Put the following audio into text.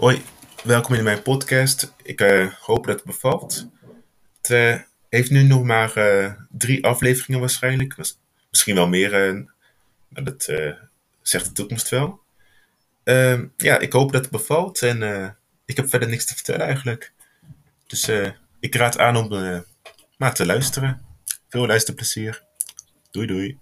Hoi, welkom in mijn podcast. Ik eh, hoop dat het bevalt. Het eh, heeft nu nog maar eh, drie afleveringen waarschijnlijk. Misschien wel meer, maar dat zegt de toekomst wel. Ehm, ja, ik hoop dat het bevalt en ik heb verder niks te vertellen eigenlijk. Dus ik raad aan om maar te luisteren. Veel luisterplezier. Doei doei.